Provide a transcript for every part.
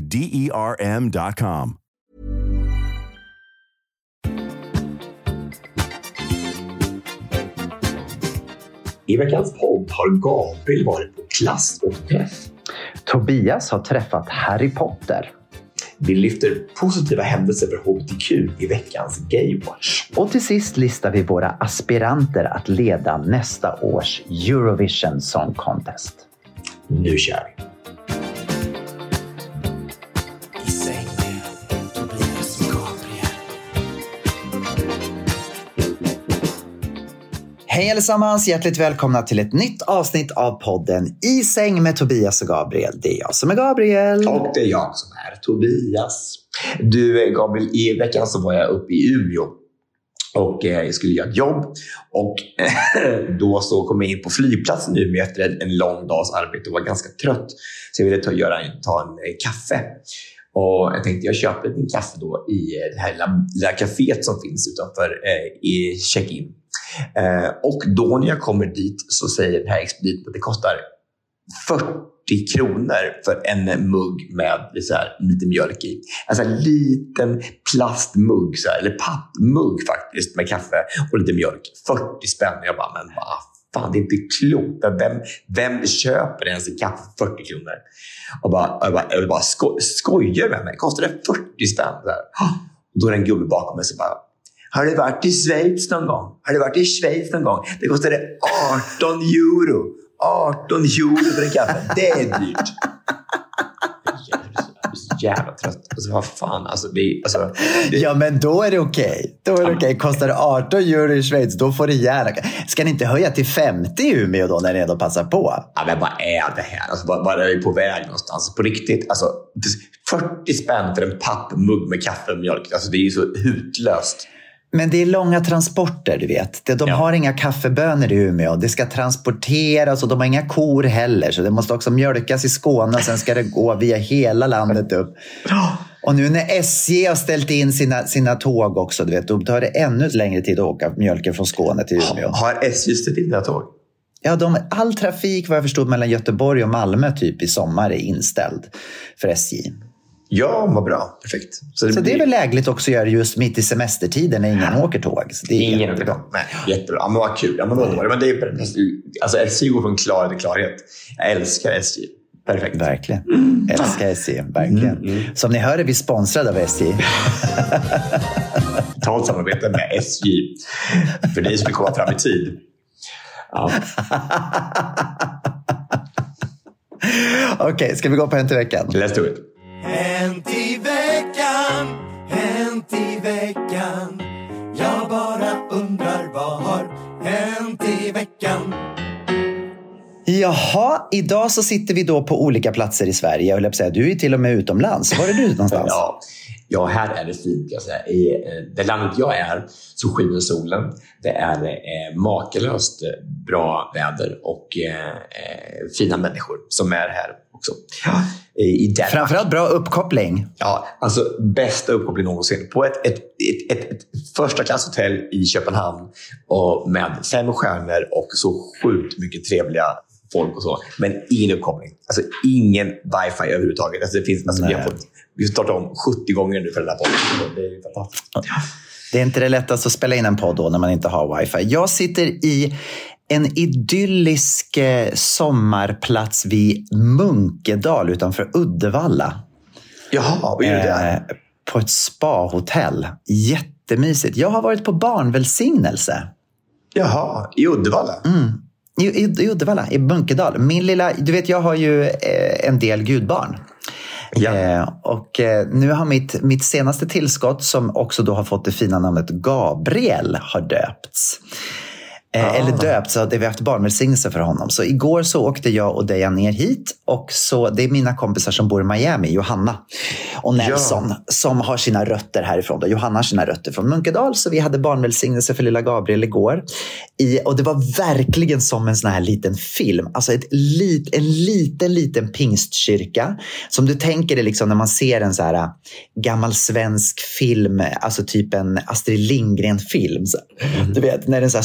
D E R M.com. I veckans podd har Gabriel varit på klass och träff. Tobias har träffat Harry Potter. Vi lyfter positiva händelser för HBTQ i veckans Gaywatch. Och till sist listar vi våra aspiranter att leda nästa års Eurovision Song Contest. Nu kör vi! Hej allesammans! Hjärtligt välkomna till ett nytt avsnitt av podden I säng med Tobias och Gabriel. Det är jag som är Gabriel. Och det är jag som är Tobias. Du eh, Gabriel, i veckan så var jag uppe i Umeå och eh, jag skulle göra ett jobb. Och eh, då så kom jag in på flygplatsen i Umeå efter en, en lång dags arbete och var ganska trött. Så jag ville ta, göra en, ta en eh, kaffe. Och jag tänkte jag köper en kaffe då i det här lilla, lilla kaféet som finns utanför eh, i check-in. Eh, och då när jag kommer dit så säger den här expediten att det kostar 40 kronor för en mugg med så här, lite mjölk i. Alltså en liten plastmugg, så här, eller pappmugg faktiskt, med kaffe och lite mjölk. 40 spänn. Jag bara, men vad fan, det är inte klokt. Vem, vem köper ens en kaffe för 40 kronor? Och bara, jag bara, jag bara sko, skojar med mig? Kostar det 40 spänn? Så här. Då är det en gubbe bakom mig som bara, har du varit i Schweiz någon gång? Har du varit i Schweiz någon gång? Det kostade 18 euro. 18 euro för en kaffe. Det är dyrt. Jag är så jävla trött. Alltså, vad fan. Alltså, det, alltså, det... Ja, men då är det okej. Då är det okej. Kostar det 18 euro i Schweiz, då får det gärna... Ska ni inte höja till 50 i Umeå då, när ni ändå passar på? Ja, men vad är det här? Alltså, vad, vad är vi på väg någonstans? På riktigt. Alltså, 40 spänn för en pappmugg med kaffe och mjölk. Alltså, det är ju så hutlöst. Men det är långa transporter, du vet. De Ja. har inga kaffebönor i Umeå. Det ska transporteras och de har inga kor heller. Så det måste också mjölkas i Skåne och sen ska det gå via hela landet upp. Och nu när SJ har ställt in sina, sina tåg också, du vet, då tar det ännu längre tid att åka mjölken från Skåne till Umeå. Har SJ ställt in tåg? Ja, de, all trafik vad jag förstod mellan Göteborg och Malmö typ i sommar är inställd för SJ. Ja, vad bra. Perfekt. Så det är väl lägligt också att göra just mitt i semestertiden när ingen åker tåg. Så det är Ingen jättebra. Nej, jättebra. Ja, men vad kul. Ja, men underbart. Men det är, alltså, SJ går från klarhet till klarhet. Jag älskar SJ. Perfekt. Verkligen. Älskar SJ. Verkligen. Som ni hör är vi sponsrade av SJ. Totalt samarbete med SJ. För dig som vill komma fram i tid. Ja. Okej, ska vi gå på Hänt i veckan? Let's do it. Hänt i veckan, hänt i veckan. Jag bara undrar vad har hänt i veckan? Jaha, idag så sitter vi då på olika platser i Sverige. Jag höll säga, du är till och med utomlands. Var är du någonstans? Ja. Ja, här är det fint. Jag säga. I eh, det landet jag är så skiner solen. Det är eh, makalöst eh, bra väder och fina människor som är här också. I, i Danmark. Framförallt bra uppkoppling. Ja, alltså bästa uppkoppling någonsin. På ett, ett, ett, ett, ett första klasshotell i Köpenhamn och med fem stjärnor och så sjukt mycket trevliga folk och så. Men ingen uppkoppling. Alltså ingen wifi överhuvudtaget. Alltså, det finns, alltså, vi har fått vi startat om 70 gånger nu för den här podden. Det är fantastiskt. Det är inte det lättaste att spela in en podd då när man inte har wifi. Jag sitter i en idyllisk eh, sommarplats vid Munkedal utanför Uddevalla. Jaha, vad gör du där? Eh, på ett spahotell. Jättemysigt. Jag har varit på barnvälsignelse. Jaha, i Uddevalla? Mm. I, i, I Uddevalla, i Munkedal. Min lilla, du vet, jag har ju eh, en del gudbarn. Ja. Eh, och eh, nu har mitt, mitt senaste tillskott, som också då har fått det fina namnet Gabriel, har döpts. Eh, Ah. Eller döpts, så det vi haft barnvälsignelse för honom. Så igår så åkte jag och Dejan ner hit. Och så, det är mina kompisar som bor i Miami, Johanna och Nelson, som har sina rötter härifrån. Då. Johanna har sina rötter från Munkedal, så vi hade barnvälsignelse för lilla Gabriel igår. I, och det var verkligen som en sån här liten film. Alltså ett lit, en liten, liten pingstkyrka. Som du tänker dig liksom när man ser en så här äh, gammal svensk film, alltså typ en Astrid Lindgren-film. Så- Du vet, när det är en så här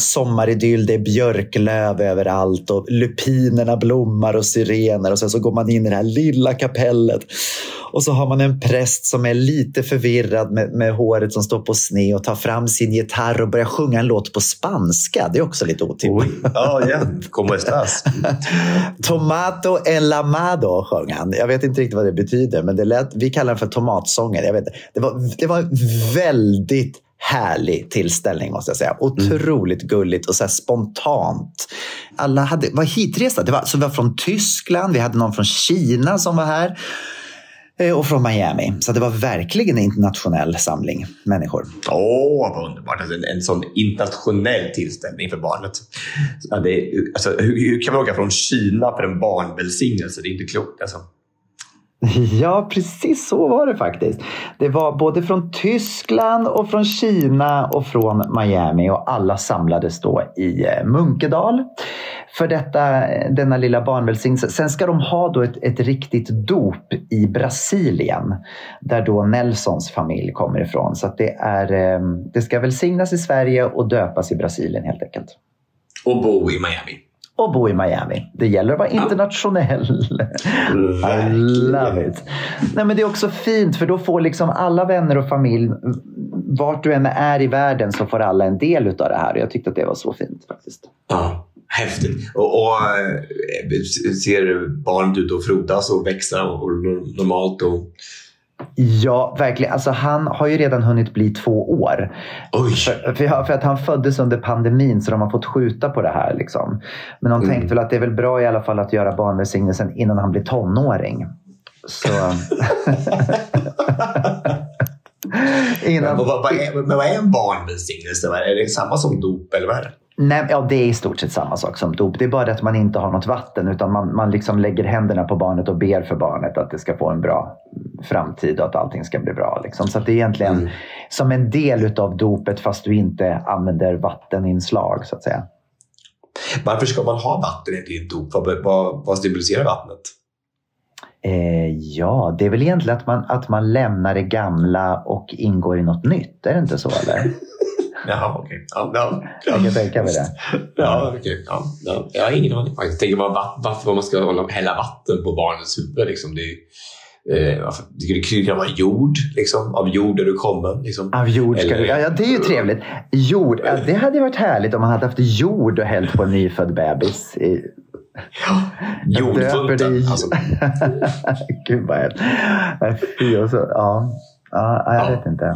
sommaridyll, det är björklöv överallt och lupinerna blommar och syrener och sen så går man in i det här lilla kapellet. Och så har man en präst som är lite förvirrad med, med håret som står på sne och tar fram sin gitarr och börjar sjunga en låt på spanska. Det är också lite otippat. Ja, igen. Como estás? Tomato enlamado sjöng han. Jag vet inte riktigt vad det betyder, men det lät, vi kallar den för tomatsången. Jag vet, det, var, det var väldigt härlig tillställning måste jag säga. Otroligt gulligt och så här spontant. Alla hade, var hitresta. Det var, så vi var från Tyskland, vi hade någon från Kina som var här eh, och från Miami. Så det var verkligen en internationell samling människor. Åh, vad underbart. Alltså, en, en sån internationell tillställning för barnet. Ja, det, alltså, hur, hur kan man åka från Kina för en barnvälsignelse? Det är inte klokt. Alltså. Ja, precis så var det faktiskt. Det var både från Tyskland och från Kina och från Miami och alla samlades då i eh, Munkedal för detta, eh, denna lilla barnvälsignelse. Sen ska de ha då ett, ett riktigt dop i Brasilien där då Nelsons familj kommer ifrån. Så att det, är, eh, det ska välsignas i Sverige och döpas i Brasilien helt enkelt. Och bo i Miami. Och bo i Miami. Det gäller att vara internationell. I love it. Nej, men det är också fint för då får liksom alla vänner och familj, vart du än är i världen så får alla en del av det här. Jag tyckte att det var så fint faktiskt. Ja, häftigt. Och, och eh, ser barnet ut att frodas och växa och, och normalt? Och... Ja, verkligen. Alltså, han har ju redan hunnit bli två år. Oj! För, för, för att han föddes under pandemin så de har fått skjuta på det här. Liksom. Men de tänkte väl att det är väl bra i alla fall att göra barnvälsignelsen innan han blir tonåring. Så... innan... Och vad, vad, är, men vad är en barnvälsignelse? Är det samma som dop eller vad är det? Nej, ja, det är i stort sett samma sak som dop. Det är bara det att man inte har något vatten utan man, man liksom lägger händerna på barnet och ber för barnet att det ska få en bra framtid och att allting ska bli bra. Liksom. Så det är egentligen Mm. som en del av dopet fast du inte använder vatteninslag så att säga. Varför ska man ha vatten i ett dop? Vad, vad, vad symboliserar vattnet? Eh, ja, det är väl egentligen att man, att man lämnar det gamla och ingår i något nytt. Är det inte så? Eller? Jaha, okej. Ja, ja, ja. Jag kan tänka mig det. Ja, okej. Ja, ja. Jag har ingen aning faktiskt. Tänker man va- varför man ska hålla, hälla vatten på barnets huvud. Liksom. Det, är, eh, det kan vara jord. Liksom. Av jord är du kommen. Liksom. Av jord ska Eller- du, ja, ja, det är ju trevligt. Jord, ja, det hade ju varit härligt om man hade haft jord och hällt på en nyfödd bebis. I, Jag döper Jordfunten. dig. Alltså, Gud vad hemskt. Ja. Ja, jag Ja. vet inte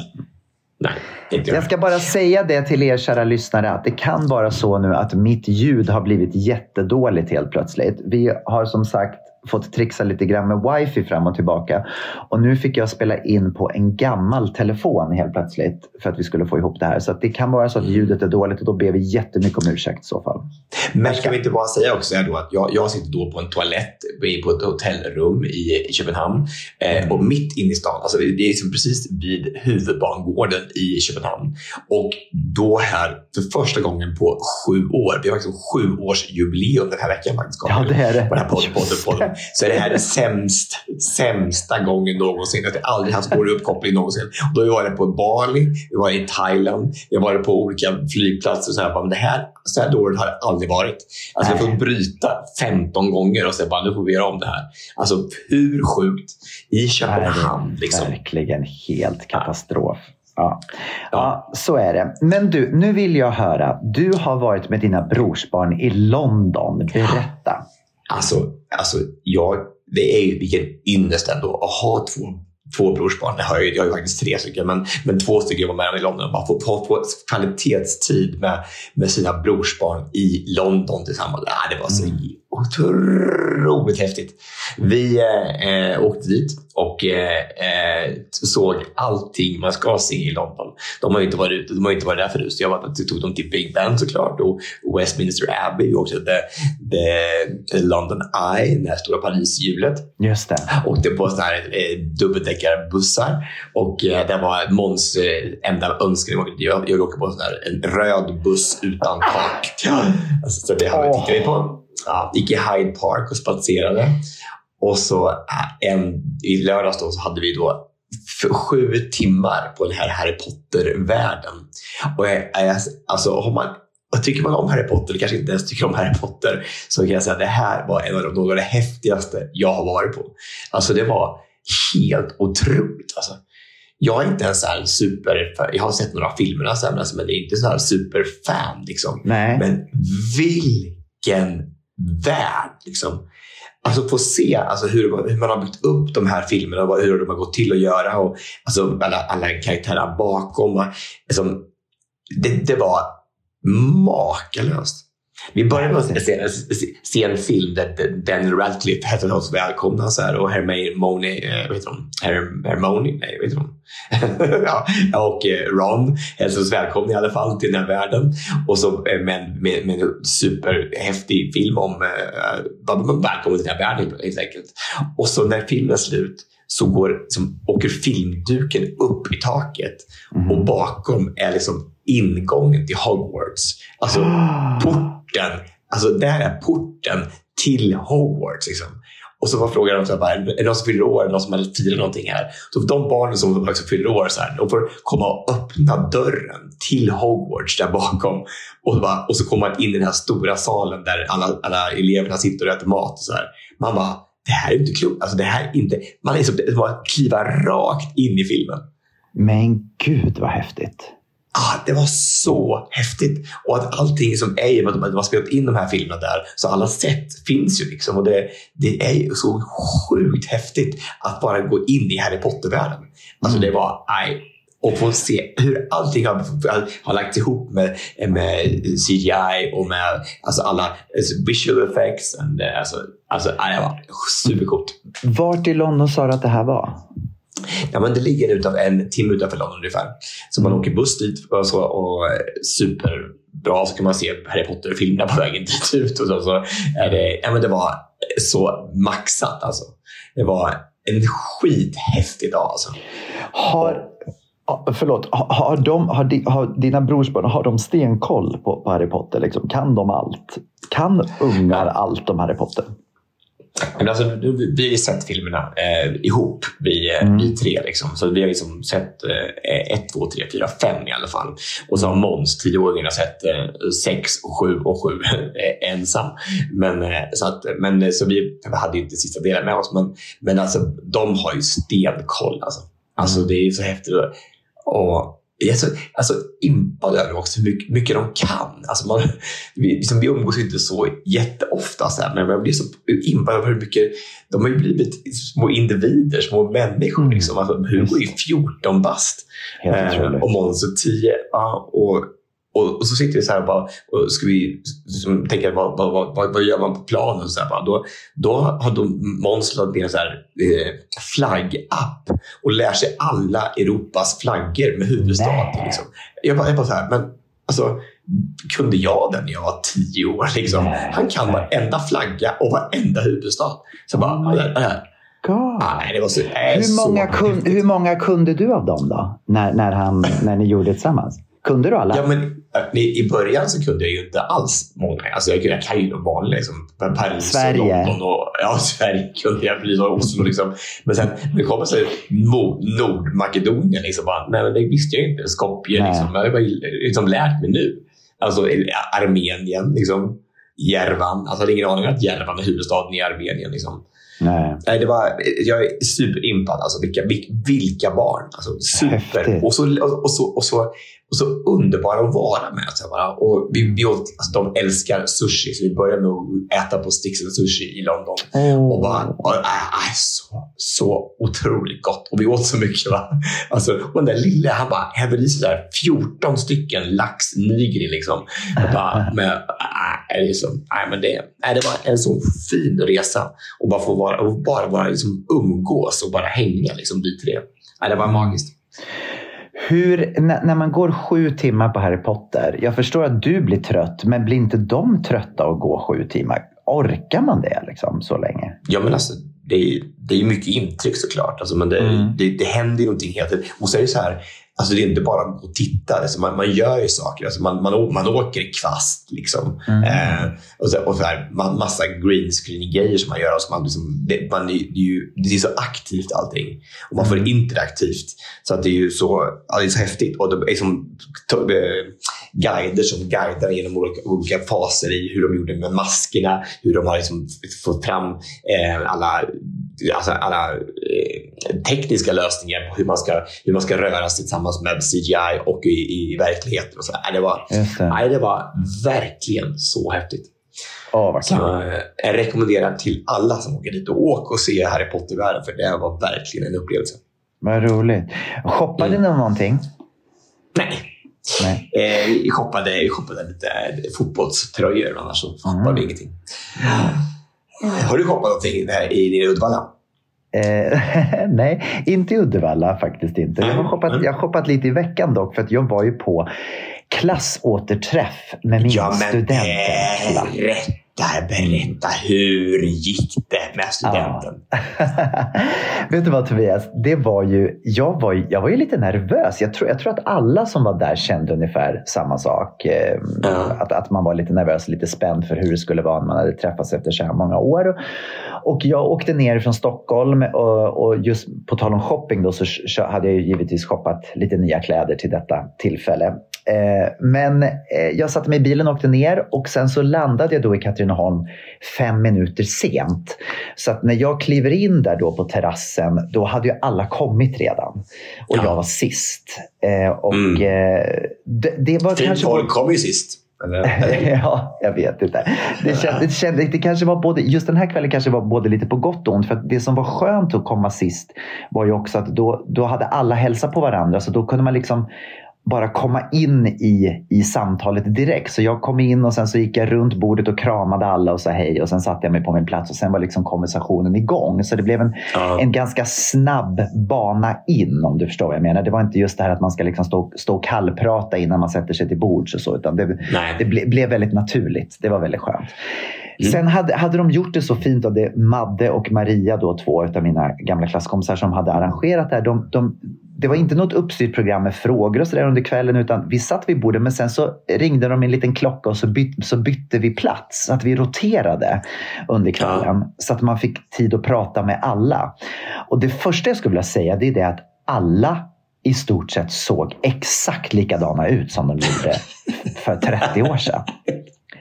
nej, inte jag. Jag ska bara säga det till er kära lyssnare att det kan vara så nu att mitt ljud har blivit jättedåligt helt plötsligt. Vi har som sagt fått trixa lite grann med wifi fram och tillbaka. Och nu fick jag spela in på en gammal telefon helt plötsligt för att vi skulle få ihop det här. Så det kan vara så att ljudet är dåligt och då ber vi jättemycket om ursäkt i så fall. Men ska vi inte bara säga också då att jag, jag sitter då på en toalett på ett hotellrum i, i Köpenhamn eh, och mitt inne i stan. Alltså det är liksom precis vid huvudbangården i Köpenhamn. Och då här för första gången på sju år, vi har faktiskt sju års jubileum den här veckan faktiskt. Ja, det är det. På den här podden, podden, podden. Så det här är den sämst, sämsta gången någonsin. Att jag aldrig haft dålig uppkoppling någonsin. Och då har vi varit på Bali, vi var i Thailand, vi har varit på olika flygplatser. Och så här, men det här, så här dåligt har det aldrig varit. Alltså, vi har fått bryta 15 gånger och säga bara nu får vi göra om det här. Alltså hur sjukt? I Köpenhamn. Liksom. Verkligen helt katastrof. Ja. ja, så är det. Men du, nu vill jag höra. Du har varit med dina brorsbarn i London. Berätta. Alltså, alltså jag, det är ju vilken ynnest ändå att ha två två brorsbarn. Jag har ju, jag har ju faktiskt tre stycken, men, men två stycken var med i London. Bara få, få, få kvalitetstid med, med sina brorsbarn i London tillsammans. Ah, det var så mm. Otroligt häftigt. Vi eh, åkte dit och eh, såg allting man ska se i London. De har inte varit ute, de har inte varit där förut. Så jag var, tog dem till Big Ben såklart och Westminster Abbey och också the, the London Eye, det här stora Parishjulet. Just det. Åkte på sådana här eh, dubbeldäckarbussar och eh, det var Måns eh, enda önskan. Jag, jag åka på sån här, en röd buss utan tak. Alltså, så det tittade vi på. Ja, gick i Hyde Park och spatserade. Och så äh, en, i lördags då, så hade vi då sju timmar på den här Harry Potter-världen. Och jag, jag, alltså, har man, tycker man om Harry Potter, eller kanske inte ens tycker om Harry Potter, så kan jag säga att det här var en av de, något av det häftigaste jag har varit på. Alltså det var helt otroligt. Alltså. Jag är inte ens en super... Jag har sett några filmer, alltså, men det är inte så här superfan. Liksom. Nej. Men vilken värld! Liksom. Alltså få se alltså, hur, hur, man har byggt upp de här filmerna och hur de har gått till att göra. Och, alltså, alla, alla karaktärer bakom. Liksom, det, det var makalöst. Vi började med att se, se, en film där Daniel Radcliffe hälsade oss välkomna så här, och Hermione, eh, vad heter de? Her, Hermione? Nej, vad heter de? ja, och eh, Ron hälsade oss välkomna i alla fall till den här världen. Och så eh, med, med, med en superhäftig film om eh, välkommen till den här världen helt enkelt. Och så när filmen är slut så går, liksom, åker filmduken upp i taket mm. och bakom är liksom ingången till Hogwarts. Alltså porten. Alltså där är porten till Hogwarts. Liksom. Och så var frågan om så bara, är det någon som fyller år, det någon som hade firat någonting här? Så de barnen som liksom fyller år, så här, de får komma och öppna dörren till Hogwarts där bakom. Och, bara, och så kommer man in i den här stora salen där alla, alla eleverna sitter och äter mat. Och så här. Man bara, det här är inte klokt. Alltså, det här är inte, man är som att kliva rakt in i filmen. Men gud vad häftigt. Ah, det var så häftigt. Och att allting som är i att de har spelat in de här filmerna där, så alla sätt finns ju. Liksom. Och det, det är ju så sjukt häftigt att bara gå in i Harry Potter-världen. Alltså mm. det var, aj, och få se hur allting har, har lagts ihop med, med CGI och med alltså alla alltså visual effects. And, alltså, alltså, det var supercoolt. Vart i London sa du att det här var? Ja, men det ligger utav en timme utanför London ungefär. Så man åker buss dit och, så, och superbra så kan man se Harry Potter-filmerna på vägen dit ut. Och så, så är det, ja, men det var så maxat alltså. Det var en skithäftig dag alltså. Har, förlåt, har, de, har, di, har dina brorsbarn har de stenkoll på, på Harry Potter? Liksom? Kan de allt? Kan ungar allt om Harry Potter? Men alltså, vi har ju sett filmerna eh, ihop, vi, eh, mm. vi tre. Liksom. Så vi har liksom sett eh, ett, två, tre, fyra, fem i alla fall. Och så har Måns, tioåringen, sett eh, sex, och sju och sju eh, ensam. Men, eh, så, att, men, så vi, vi hade inte sista delen med oss, men, men alltså, de har ju stenkoll. Alltså. Alltså, mm. Det är så häftigt. Och, jag är så alltså, impad över också hur mycket, mycket de kan. Alltså man, vi, liksom, vi umgås inte så jätteofta, så här, men jag blir så impad över hur mycket de har blivit små individer, små människor. Mm. Liksom. Alltså, Hugo är 14 bast eh, och Måns är 10. Ja, och och, och så sitter vi så här och, bara, och ska vi liksom, tänka vad, vad, vad, vad, gör man på planen? Så här, bara, då, då har de Måns laddat ner en så här, eh, flaggapp och lär sig alla Europas flaggor med huvudstad. Liksom. Jag bara, jag bara så här, men alltså, kunde jag den när jag var tio år? Liksom. Han kan varenda flagga och varenda huvudstad. Så jag bara, det här, God. ah, nej, det var så, nej, Hur många, så kun, hur många kunde du av dem då? När, när, han, när ni gjorde det tillsammans? Kunde du alla? Ja, men äh, i början så kunde jag ju inte alls många. Alltså jag, jag kan ju de vanliga, liksom, Paris Sverige. och London. Och, ja, Sverige kunde jag, precis och Oslo. Liksom. Men sen det kommer så Nordmakedonien, liksom, bara, nej, men det visste jag inte. Skopje, Nej. liksom, jag har bara liksom lärt mig nu. Alltså Armenien, liksom, Järvan. Alltså, jag hade ingen aning om att Järvan är huvudstaden i Armenien. Liksom. Nej. Nej, det var, jag är superimpad. Alltså, vilka, vil- vilka barn. Alltså, super. Häftigt. Och så, och, så, och, så, och så underbara att vara med. Så bara. Och vi, vi åt, alltså, de älskar sushi, så vi började med att äta på Sticks Sushi i London. Och bara, och, äh, äh, så, så otroligt gott. Och vi åt så mycket. Va? Alltså, och den där lilla, han bara hävde i sig där 14 stycken lax nigri. Liksom. Och bara, med, äh, det, så, nej, men det, nej, det var en så fin resa. Och bara få vara, och bara vara liksom, umgås och bara hänga liksom, vi tre. Nej, det var magiskt. Hur, när, när man går sju timmar på Harry Potter, jag förstår att du blir trött, men blir inte de trötta att gå sju timmar? Orkar man det liksom, så länge? Ja, men alltså, det är, det är mycket intryck såklart. Alltså, men det, Mm. det, det händer ju någonting. Och så är det så här, alltså, det är inte bara att gå och titta. Alltså, man, man gör ju saker. Alltså, man, man, man åker kvast. Liksom. Mm. Eh, och så, och så här, man, massa green screen-grejer som man gör. Alltså, man, liksom, det, man, är ju, det är så aktivt allting. Och man får Mm. det interaktivt. Så att det är ju så, ja, det är så häftigt. Och det är som to- eh, guider som guidar genom olika, olika faser i hur de gjorde med maskerna, hur de har liksom fått fram eh, alla, alltså alla eh, tekniska lösningar på hur man, ska, hur man ska röra sig tillsammans med CGI och i, i verkligheten. Och så. Det, var, det. det var verkligen så häftigt. Kul. Så, eh, jag rekommenderar till alla som åker dit och åk och se Harry Potter-världen för det var verkligen en upplevelse. Vad roligt. Shoppade Mm. ni någonting? Nej. Eh, shoppade, shoppade lite fotbollströjor, annars så shoppade vi ingenting. Har du shoppat någonting där i din Uddevalla? Eh, nej, inte i Uddevalla faktiskt inte. Jag har, shoppat, jag har shoppat lite i veckan dock, för att jag var ju på klassåterträff med min studentklass. berätta, berätta. Hur gick det med studenten? Vet du vad Tobias? Det var ju, jag, var, ju- jag var ju lite nervös. Jag tror, jag tror att alla som var där kände ungefär samma sak. Eh, Ja. Att, att man var lite nervös, lite spänd för hur det skulle vara när man hade träffats efter så här många år. Och jag åkte ner från Stockholm och, och just på tal om shopping då så hade jag ju givetvis shoppat lite nya kläder till detta tillfälle. Eh, men eh, jag satte mig i bilen och åkte ner och sen så landade jag då i Katrineholm fem minuter sent. Så att när jag kliver in där då på terrassen, då hade ju alla kommit redan. Och Ja. jag var sist. Eh, och Mm. det, det var Fint kanske... folk kom ju sist. Ja, jag vet inte. Det, kände, det, kände, det kanske var både, just den här kvällen kanske var både lite på gott och ont. För att det som var skönt att komma sist var ju också att då, då hade alla hälsat på varandra. Så då kunde man liksom bara komma in i, i samtalet direkt. Så jag kom in och sen så gick jag runt bordet och kramade alla och sa hej. Och sen satte jag mig på min plats och sen var liksom konversationen igång. Så det blev en, Ja. en ganska snabb bana in om du förstår vad jag menar. Det var inte just det här att man ska liksom stå, stå och kallprata innan man sätter sig till bords och så. Utan det, det ble, blev väldigt naturligt. Det var väldigt skönt. Sen hade, hade de gjort det så fint av det Madde och Maria, då, två av mina gamla klasskompisar som hade arrangerat det här. De, de, det var inte något uppstyrt program med frågor och så där under kvällen utan vi satt vid bordet men sen så ringde de en liten klocka och så, byt, så bytte vi plats. Så att vi roterade under kvällen så att man fick tid att prata med alla. Och det första jag skulle vilja säga det är det att alla i stort sett såg exakt likadana ut som de gjorde för 30 år sedan.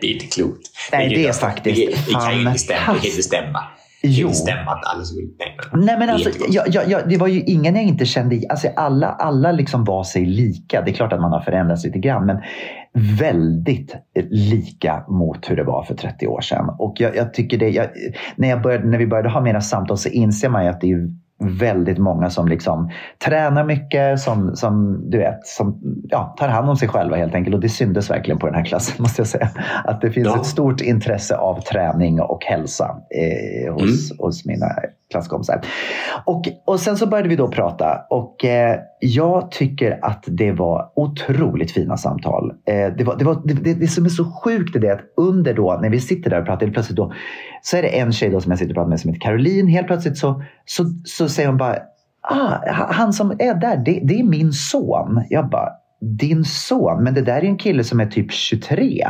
Det är inte klokt. Nej, det är faktiskt Det, det kan ju inte stämma. Det kan inte stämma. Det Jo. inte stämma att alla skulle... Nej, men, Nej men det är alltså, jag, jag, jag, det var ju ingen jag inte kände alltså alla, alla liksom var sig lika. Det är klart att man har förändrats lite grann men väldigt lika mot hur det var för 30 år sedan. Och jag, jag tycker det, när, jag började, när vi började ha mera samtal så inser man ju att det är väldigt många som liksom tränar mycket, som, som du vet, som ja, tar hand om sig själva helt enkelt. Och det syntes verkligen på den här klassen måste jag säga. Att det finns Ja. ett stort intresse av träning och hälsa eh, hos, hos mina klasskompisar. Och, och sen så började vi då prata och eh, jag tycker att det var otroligt fina samtal. Eh, det, var, det, var, det, det, det som är så sjukt är det att under då, när vi sitter där och pratar, helt plötsligt då, så är det en tjej då som jag sitter och pratar med som heter Caroline. Helt plötsligt så, så, så säger hon bara, ah, han som är där, det, det är min son. Jag bara, din son, men det där är en kille som är typ 23.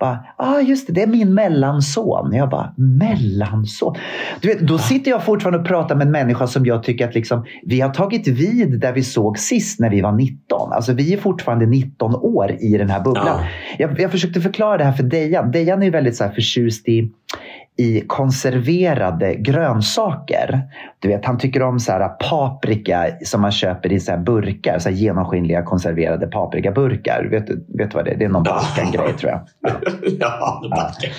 Bara, ah, just det, det är min mellanson. Jag bara, mellanson? Du vet, då sitter jag fortfarande och pratar med en människa som jag tycker att liksom, vi har tagit vid där vi såg sist när vi var 19. Alltså vi är fortfarande 19 år i den här bubblan. Ja. Jag, jag försökte förklara det här för Dejan. Dejan är väldigt så här förtjust i i konserverade grönsaker. Du vet, han tycker om så här paprika som man köper i så här burkar, så här genomskinliga konserverade paprikaburkar. Vet du vet du vad det är? Det är någon Balkan-grej tror jag. ja, det backar.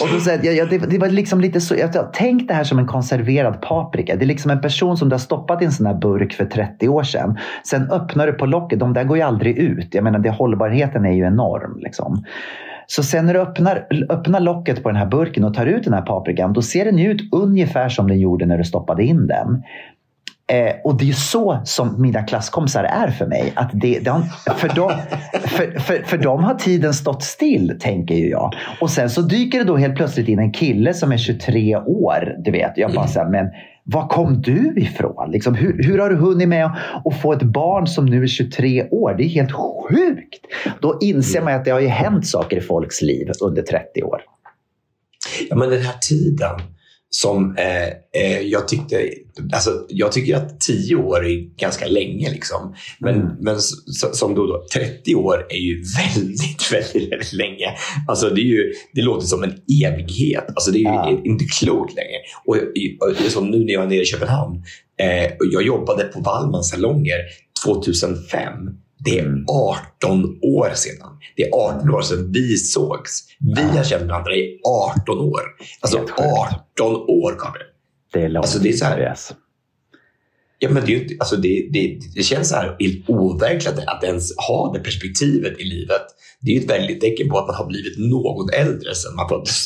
Och då säger jag, ja, det, det var liksom lite så, jag, tänk det här som en konserverad paprika. Det är liksom en person som du har stoppat i en sån här burk för 30 år sedan. Sen öppnar du på locket, de där går ju aldrig ut. Jag menar, det, hållbarheten är ju enorm. Liksom. Så sen när du öppnar, öppnar locket på den här burken och tar ut den här paprikan, då ser den ut ungefär som den gjorde när du stoppade in den. Eh, och det är ju så som mina klasskompisar är för mig. Att det, de, för, dem, för, för, för dem har tiden stått still, tänker ju jag. Och sen så dyker det då helt plötsligt in en kille som är 23 år. Du vet, jag bara så här, men var kom du ifrån? Liksom, hur, hur har du hunnit med att, få ett barn som nu är 23 år? Det är helt sjukt. Då inser man att det har ju hänt saker i folks liv under 30 år. Ja, men den här tiden som eh, eh, jag tyckte... Alltså, jag tycker att 10 år är ganska länge. Liksom. Men, Mm. men som då, då, 30 år är ju väldigt, väldigt, väldigt länge. Alltså, det, är ju, det låter som en evighet. Alltså, det är Ja. inte klokt längre. Och, och, och som nu när jag var nere i Köpenhamn. Eh, och jag jobbade på Wallmans salonger 2005. Det är Mm. 18 år sedan. Det är 18 år sedan vi sågs. Vi har känt varandra i 18 år. Alltså Helt sjukt. 18 år, Gabriel. Det är långt. Alltså, det är så här- Yes. Ja, men det, är inte, alltså det, det, det känns så här overkligt att ens ha det perspektivet i livet. Det är ju ett väldigt tecken på att man har blivit något äldre sedan man föddes.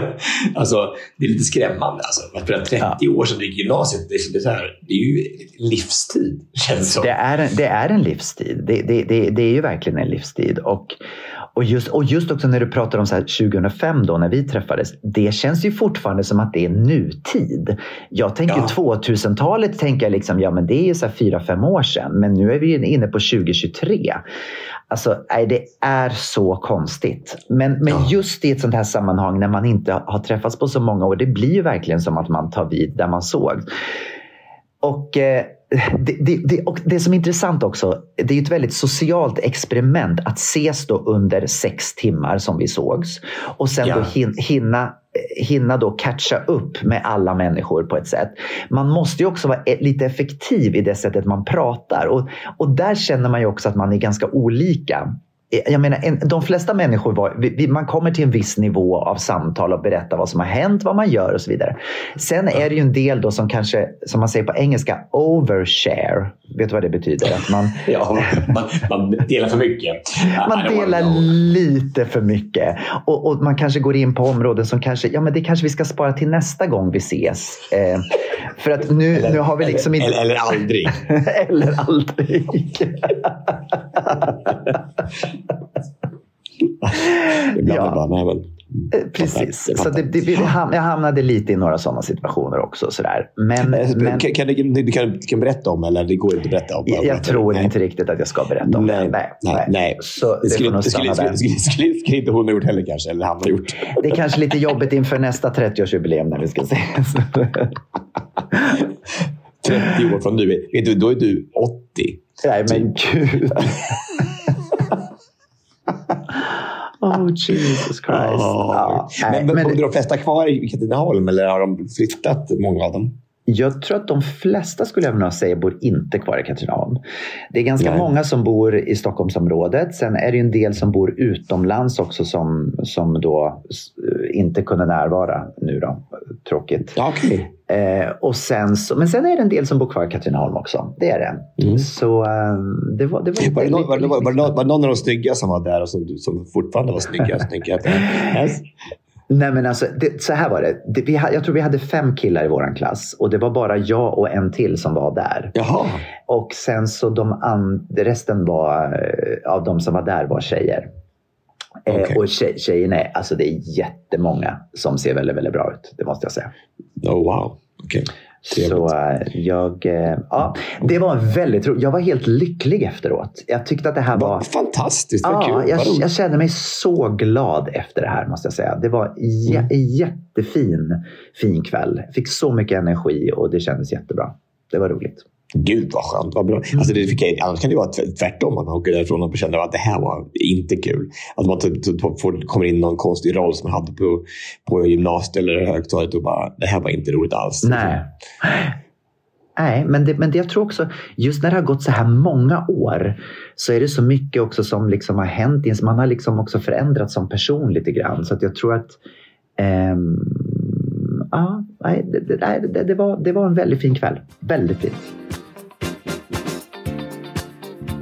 alltså, det är lite skrämmande. Alltså. Att för 30 år sedan du gick gymnasiet, det är, det är, så här, det är ju livstid, känns som. Det är, en, det är en livstid. Det, det, det, det är ju verkligen en livstid. Och, och, just, och just också när du pratar om så här 2005 då när vi träffades. Det känns ju fortfarande som att det är nutid. Jag tänker Ja. 2000-talet tänker jag liksom, ja men det är ju så här 4-5 år sedan. Men nu är vi inne på 2023. Alltså, nej, det är så konstigt. Men, men Ja. just i ett sånt här sammanhang när man inte har träffats på så många år. Det blir ju verkligen som att man tar vid där man såg. Och, eh, det, det, det, och det som är intressant också, det är ett väldigt socialt experiment att ses då under sex timmar som vi sågs. Och sen Ja. då hin, hinna, hinna då catcha upp med alla människor på ett sätt. Man måste ju också vara e- lite effektiv i det sättet man pratar. Och, och där känner man ju också att man är ganska olika. Jag menar, en, de flesta människor, var, vi, man kommer till en viss nivå av samtal och berättar vad som har hänt, vad man gör och så vidare. Sen är det ju en del då som kanske, som man säger på engelska, overshare. Vet du vad det betyder? Att man, Ja, man, man delar för mycket. man delar lite för mycket. Och, och man kanske går in på områden som kanske, ja men det kanske vi ska spara till nästa gång vi ses. Eh, för att nu, nu har vi liksom eller, inte... eller, eller aldrig. eller aldrig. Ibland Ja. är bara, nej, men, Eh, Precis. Så det, det, jag hamnade lite i några sådana situationer också. Sådär. Men, men kan, kan, du, kan, kan berätta om eller det går inte att berätta om? jag, jag tror Nej. inte riktigt att jag ska berätta om Nej, det. Nej, nej, nej. Så Det det skulle, det skulle, skulle, skulle, skulle, inte hon ha gjort heller kanske, eller han har gjort. Det är kanske lite jobbigt inför nästa 30-årsjubileum när vi ska ses. 30 år från nu, då är du 80. Nej, men gud. Oh Jesus Christ. Ja, men men, men bor de flesta kvar i Katrineholm eller har de flyttat, många av dem? Jag tror att de flesta skulle jag nog säga bor inte kvar i Katrineholm. Det är ganska Nej. många som bor i Stockholmsområdet. Sen är det en del som bor utomlands också som, som då s- inte kunde närvara nu då, tråkigt. Okej. Eh, och sen så, men sen är det en del som bor kvar i Katrineholm också. Det är det. Mm. Så eh, det var, det var, Var det, någon, var, det, var, det lite- någon, var det någon av de snygga som var där och som, som fortfarande var snygga? Tänker jag att, yes. Nej men alltså, det, så här var det. det vi, jag tror vi hade fem killar i vår klass och det var bara jag och en till som var där. Jaha. Och sen så de an, resten var, eh, av de som var där var tjejer. Eh, Okej. och tjej, tjejerna, alltså det är jättemånga som ser väldigt, väldigt bra ut. Det måste jag säga. Oh, wow. Okej. Trevligt. Så eh, jag, eh, ja, det var väldigt roligt. Jag var helt lycklig efteråt. Jag tyckte att det här var... Fantastiskt. Vad Ja, kul. jag, jag kände mig så glad efter det här måste jag säga. Det var jä, Mm. jättefin fin kväll. Fick så mycket energi och det kändes jättebra. Det var roligt. Gud vad skönt. Vad bra. Mm. Alltså det fick jag, annars kan det vara tv- tvärtom. Man åker därifrån och känner att det här var inte kul. Att man typ, typ, får, kommer in i någon konstig roll som man hade på, på gymnasiet eller högstadiet och bara, det här var inte roligt alls. Nej. Nej, men, det, men det jag tror också, just när det har gått så här många år så är det så mycket också som liksom har hänt. Man har liksom också förändrats som person lite grann. Så att jag tror att ehm, ja, nej, det, det, det, var, det var en väldigt fin kväll. Väldigt fint.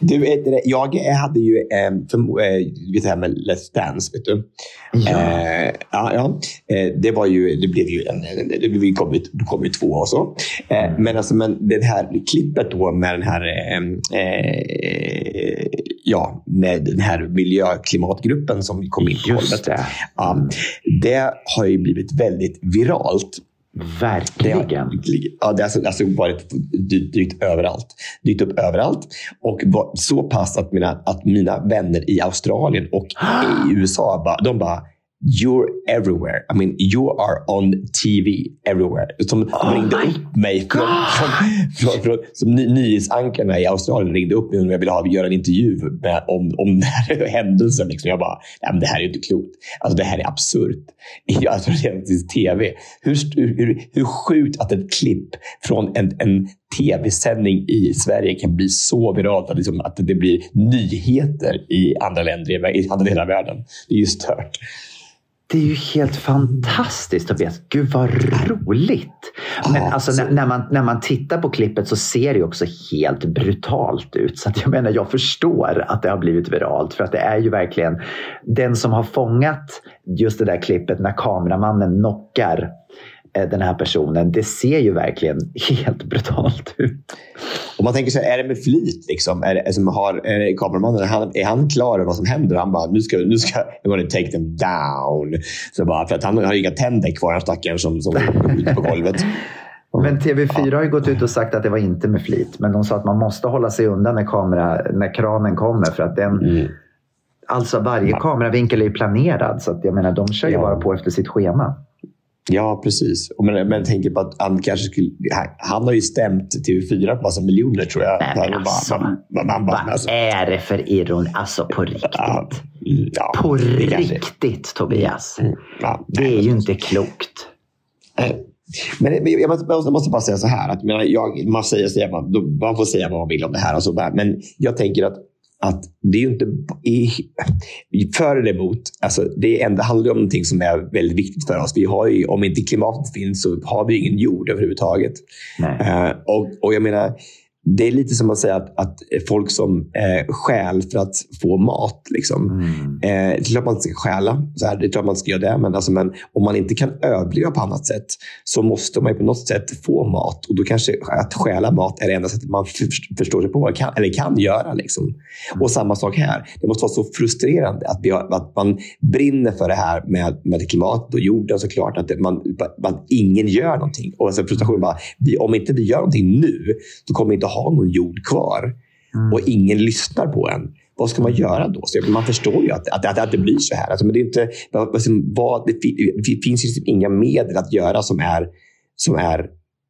Du, det, jag hade ju, eh, eh, vet det här med Let's Dance, vet du? Ja. Eh, ja, ja. Eh, det var ju, det blev ju en, det blev ju kom, det kom ju två och så. Eh, men alltså, men det här klippet då med den här, eh, eh, ja, med den här miljöklimatgruppen som kom in på Just det. Ja, det har ju blivit väldigt viralt. Verkligen. ja, det har alltså, alltså varit dy- dykt överallt. Dykt upp överallt. Och så pass att mina, att mina vänner i Australien och i USA, de bara You're everywhere. I mean, you are on TV everywhere. Som Oh ringde upp mig. Från, från, från, från, som ny, nyhetsankarna i Australien ringde upp mig om jag ville ha, göra en intervju med, om, om den här händelsen. Liksom. Jag bara, Nej, det här är ju inte klokt. Alltså, det här är absurt. Alltså, det är tv. Hur, hur, hur sjukt att ett klipp från en, en tv-sändning i Sverige kan bli så viralt att, liksom, att det blir nyheter i andra länder, i andra delar av världen. Det är ju stört. Det är ju helt fantastiskt Tobias. Gud vad roligt. Men Ja, alltså, så- när, när, man, när man tittar på klippet så ser det också helt brutalt ut. Så jag menar, jag förstår att det har blivit viralt. För att det är ju verkligen den som har fångat just det där klippet när kameramannen knockar den här personen. Det ser ju verkligen helt brutalt ut. Och man tänker så här, är det med flit? Liksom? Är, det, som har, är det kameramannen, han, är han klar över vad som händer? Han bara, nu ska, nu ska gonna take them down. Så bara, för att han har inga tänder kvar, den stackaren som, som ute på golvet. Men TV4 har ju gått ut och sagt att det var inte med flit. Men de sa att man måste hålla sig undan när, kamera, när kranen kommer. För att den, alltså varje kameravinkel är ju planerad. Så att, jag menar, de kör ju Ja. bara på efter sitt schema. Ja, precis. Men, men tänker på att han kanske skulle... Han, han har ju stämt TV4 på massa miljoner tror jag. Nej, men Han bara- alltså, man- man- man Vad alltså, är det för ironi? Alltså på riktigt. ja, mm, ja, På riktigt Tobias. Mm, ja, Det är ju inte klokt. Nej. Men jag måste, bara säga så här. Att, jag man, säger, man, får säga vad man vill om det här. Och så, där, men jag tänker att, att det är ju inte i, för eller emot. Alltså, det, ändå, handlar om någonting som är väldigt viktigt för oss. Vi har ju, om inte klimatet finns så har vi ingen jord överhuvudtaget. Eh, och, och jag menar, det är lite som att säga att, att folk som eh, stjäl för att få mat. Liksom. Mm. Eh, det är klart man inte ska stjäla. Så här, det är klart man ska göra det. Men, alltså, men om man inte kan överleva på annat sätt så måste man på något sätt få mat. Och då kanske att stjäla mat är det enda sättet man för, förstår sig på kan, eller kan göra. Liksom. Och samma sak här. Det måste vara så frustrerande att, har, att man brinner för det här med, med klimatet och jorden såklart. Att det, man, man, ingen gör någonting. Och alltså frustrationen bara, vi, om inte vi gör någonting nu, då kommer vi inte ha någon jord kvar. Och ingen lyssnar på en. Vad ska man göra då? Så man förstår ju att, att, att, att det blir så här. Alltså, men det, är inte, vad, det, det finns liksom inga medel att göra som är, som är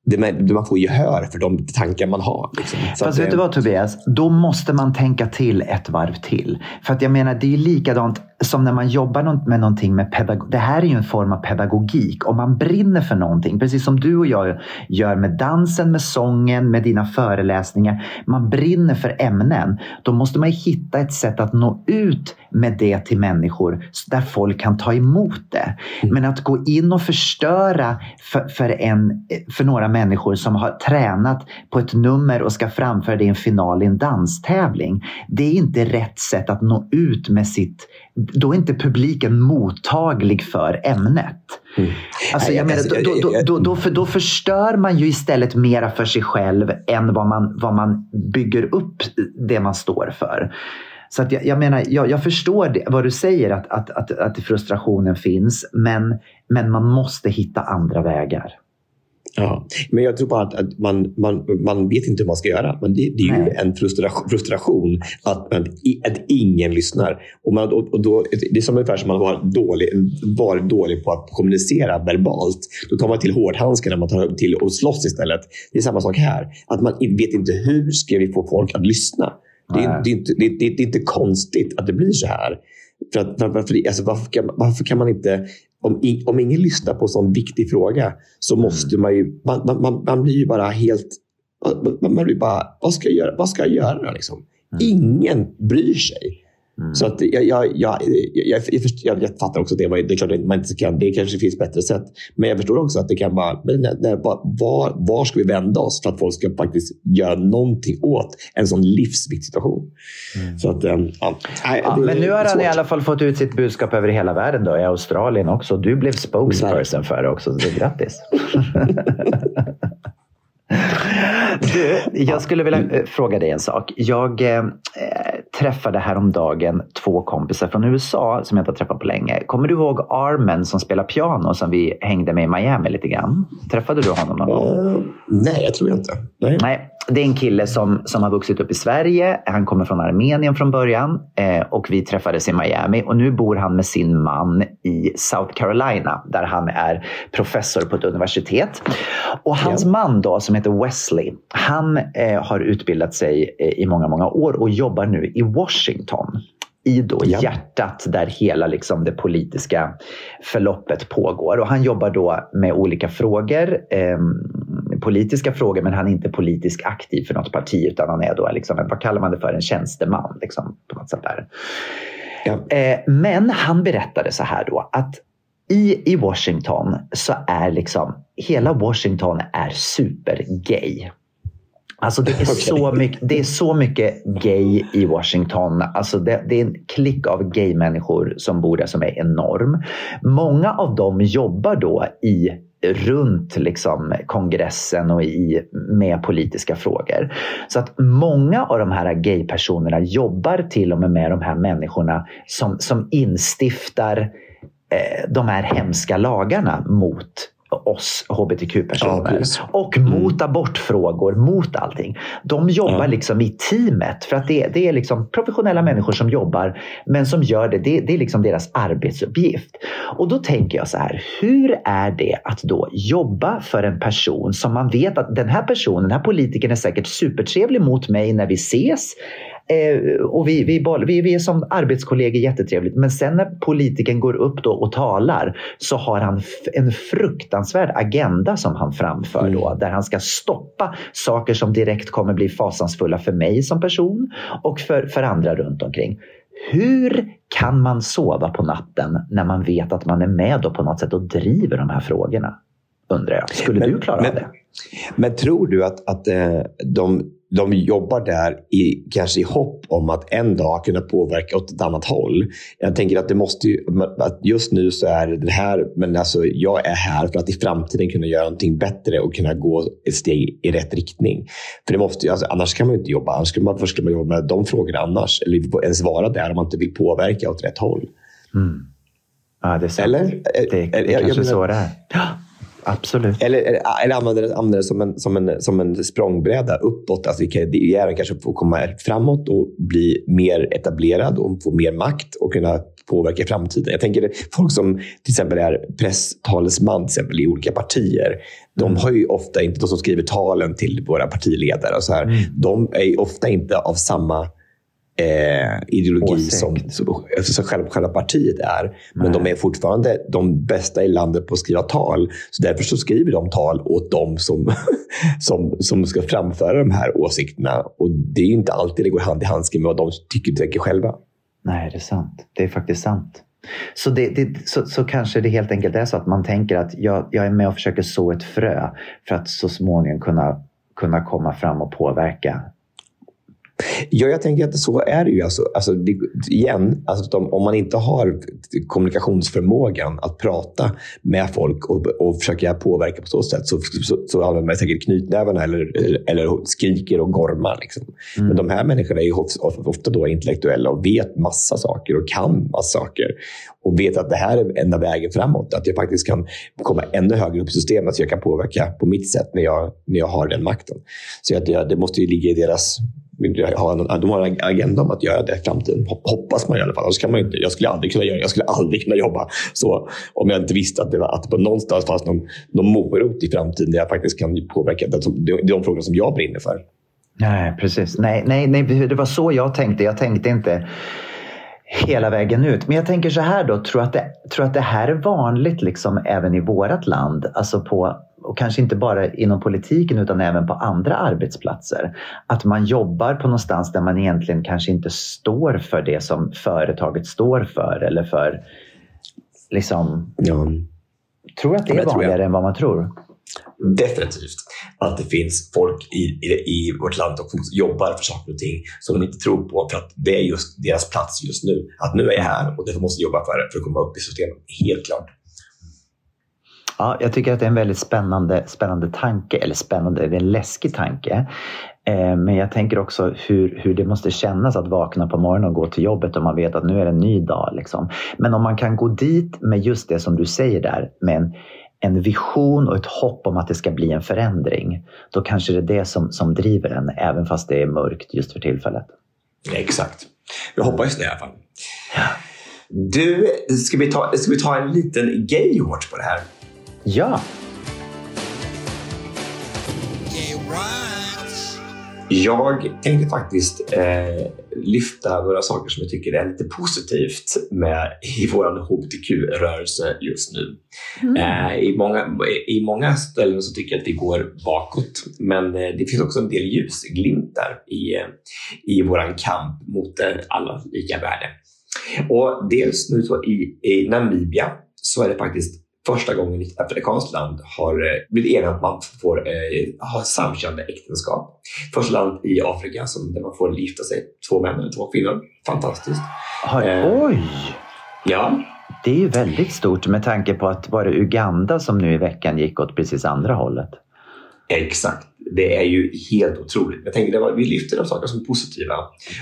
det man, får gehör för de tankar man har. Liksom. Så Fast vet du vad Tobias? Då måste man tänka till ett varv till. För att jag menar, det är likadant som när man jobbar med någonting med pedagogik. Det här är ju en form av pedagogik. Om man brinner för någonting, precis som du och jag gör med dansen, med sången, med dina föreläsningar. Man brinner för ämnen. Då måste man hitta ett sätt att nå ut med det till människor så där folk kan ta emot det. Men att gå in och förstöra för, för, en, för några människor som har tränat på ett nummer och ska framföra det i en final i en danstävling. Det är inte rätt sätt att nå ut med sitt... Då är inte publiken mottaglig för ämnet. Alltså, Nej, jag menar, då, då, jag- då, då, för, då förstör man ju istället mera för sig själv än vad man, vad man bygger upp det man står för. Så att jag, jag menar, jag, jag förstår det, vad du säger att, att, att, att frustrationen finns, men, men man måste hitta andra vägar. Ja, men jag tror bara att, att man, man, man vet inte hur man ska göra. Men det, det är ju Nej. en frustration, frustration att, i- att ingen lyssnar. Och man, och, och då, det är som ungefär som man var dålig, varit dålig på att kommunicera verbalt. Då tar man till hårdhandskarna, man tar till att slåss istället. Det är samma sak här. Att man vet inte hur ska vi få folk att lyssna. Det är, det, är inte, det, är- det, är- inte konstigt att det blir så här. För att, var- varför, alltså, varför, kan, varför kan man inte... Om, om ingen lyssnar på en sån viktig fråga så måste man ju... Man, man, man, man blir ju bara helt... Man, man blir bara... Vad ska jag göra? Vad ska jag göra liksom? Ingen bryr sig. Så att jag, jag, jag, jag, jag, jag, först- jag, jag fattar också att det, var, det är klart att man inte kan. Det kanske finns bättre sätt. Men jag förstår också att det kan vara... Men när, när, var, var, ska vi vända oss för att folk ska faktiskt göra någonting åt en sån livsviktig situation? Så att, äm, ja, Ja, men nu har han i alla fall fått ut sitt budskap över hela världen, då, i Australien också. Du blev spokesperson för det också, så det är grattis. Du, jag skulle vilja eh, fråga dig en sak. Jag eh, träffade häromdagen två kompisar från USA som jag inte har träffat på länge. Kommer du ihåg Armen som spelar piano som vi hängde med i Miami lite grann? Träffade du honom någon gång? Eh, nej, jag tror inte. Nej. Nej, det är en kille som, som har vuxit upp i Sverige. Han kommer från Armenien från början eh, och vi träffades i Miami. Och nu bor han med sin man i South Carolina där han är professor på ett universitet. Och hans man då, som heter Wesley, han eh, har utbildat sig eh, i många, många år och jobbar nu i Washington i då Ja. hjärtat där hela liksom det politiska förloppet pågår. Och han jobbar då med olika frågor, eh, politiska frågor, men han är inte politiskt aktiv för något parti, utan han är då, liksom, vad kallar man det för, en tjänsteman. Liksom, på något sätt där. Ja. Eh, men han berättade så här då, att i, i Washington så är liksom, hela Washington är supergay. Alltså det är, så mycket, det är så mycket gay i Washington. Alltså det, det är en klick av gay-människor som bor där som är enorm. Många av dem jobbar då i runt liksom kongressen och i, med politiska frågor. Så att många av de här gay-personerna jobbar till och med med de här människorna som, som instiftar de här hemska lagarna mot oss hbtq-personer. Ja, och mot abortfrågor, mot allting. De jobbar Ja. liksom i teamet. För att det, det är liksom professionella människor som jobbar, men som gör det. Det, det är liksom deras arbetsuppgift. Och då tänker jag så här, hur är det att då jobba för en person som man vet att den här personen, den här politikern är säkert supertrevlig mot mig när vi ses. Eh, och vi, vi, vi, vi är som arbetskollegor jättetrevligt. Men sen när politikern går upp då och talar så har han en fruktansvärd agenda som han framför då. Där han ska stoppa saker som direkt kommer bli fasansfulla för mig som person och för, för andra runt omkring. Hur kan man sova på natten när man vet att man är med då på något sätt och driver de här frågorna? Undrar jag. Skulle Men- du klara men- av det? Men tror du att, att eh, de, de jobbar där i, kanske i hopp om att en dag kunna påverka åt ett annat håll? Jag tänker att det måste ju, att just nu så är det här, men alltså jag är här för att i framtiden kunna göra någonting bättre och kunna gå ett steg i rätt riktning. För det måste alltså, annars kan man ju inte jobba. Annars skulle man, varför skulle man jobba med de frågorna annars? Eller ens vara där om man inte vill påverka åt rätt håll. Mm. Ja, det är sant. Eller? Det, det är jag- kanske jag så menar- det är. Absolut. Eller, eller, eller använder det, använder det som, en, som, en, som en språngbräda uppåt. Alltså, även kanske få komma framåt och bli mer etablerad och få mer makt och kunna påverka framtiden. Jag tänker folk som till exempel är presstalesman exempel, i olika partier. De har ju ofta inte, de som skriver talen till våra partiledare, och så här, de är ju ofta inte av samma eh, ideologi Åsikt. som, som, som själva, själva partiet är. Men de är fortfarande de bästa i landet på att skriva tal. Så därför så skriver de tal åt dem som, som, som ska framföra de här åsikterna. Och det är inte alltid det går hand i handske med vad de tycker och tänker själva. Nej, det är sant. Det är faktiskt sant. Så, det, det, så, så kanske det helt enkelt är så att man tänker att jag, jag är med och försöker så ett frö för att så småningom kunna, kunna komma fram och påverka. Ja, jag tänker att så är det ju. Alltså, alltså, det, igen, alltså, om, man inte har kommunikationsförmågan att prata med folk och, och försöka påverka på så sätt så, så, så använder man säkert knytnävarna eller, eller skriker och gormar. Liksom. Men de här människorna är ju ofta, då intellektuella och vet massa saker och kan massa saker. Och vet att det här är enda vägen framåt. Att jag faktiskt kan komma ännu högre upp i systemet så jag kan påverka på mitt sätt när jag, när jag har den makten. Så att det, det måste ju ligga i deras de har en agenda om att göra det i framtiden. Hoppas man i alla fall. Annars kan man inte, jag skulle aldrig kunna göra Jag skulle aldrig kunna jobba så om jag inte visste att det, var, att det på någonstans fanns någon, någon morot i framtiden där jag faktiskt kan påverka. Det, det är de frågor som jag brinner för. Nej, precis. Nej, nej, nej, det var så jag tänkte. Jag tänkte inte hela vägen ut. Men jag tänker så här då, tror att det, tror att det här är vanligt liksom även i vårt land? Alltså på, och kanske inte bara inom politiken utan även på andra arbetsplatser. Att man jobbar på någonstans där man egentligen kanske inte står för det som företaget står för eller för liksom, Ja. tror att det är vanligare än vad man tror. Definitivt. Att det finns folk i, i, i vårt land som jobbar för saker och ting som de inte tror på för att det är just deras plats just nu. Att nu är jag här och därför måste jag jobba för det för att komma upp i systemet. Helt klart. Ja, jag tycker att det är en väldigt spännande, spännande tanke, eller spännande, det är en läskig tanke. Eh, men jag tänker också hur, hur det måste kännas att vakna på morgonen och gå till jobbet och man vet att nu är det en ny dag. Liksom. Men om man kan gå dit med just det som du säger där, med en, en vision och ett hopp om att det ska bli en förändring, då kanske det är det som, som driver en, även fast det är mörkt just för tillfället. Exakt. Jag hoppas det i alla fall. Du, ska vi ta, ska vi ta en liten gay watch på det här? Ja, Jag tänkte faktiskt eh, lyfta några saker som jag tycker är lite positivt med i vår hbtq-rörelse just nu. Eh, i, många, I många ställen så tycker jag att vi går bakåt, men eh, det finns också en del ljusglimtar i, eh, i vår kamp mot eh, alla lika värde. Och dels nu så i, i Namibia så är det faktiskt första gången ett afrikanskt land har eh, blivit enat att man får eh, ha samkönade äktenskap. Första land i Afrika som, där man får gifta sig, två män eller två kvinnor. Fantastiskt. Eh. oj! Ja, Det är ju väldigt stort med tanke på att var det Uganda som nu i veckan gick åt precis andra hållet. exakt. Det är ju helt otroligt. Jag var, vi lyfter de saker som är positiva.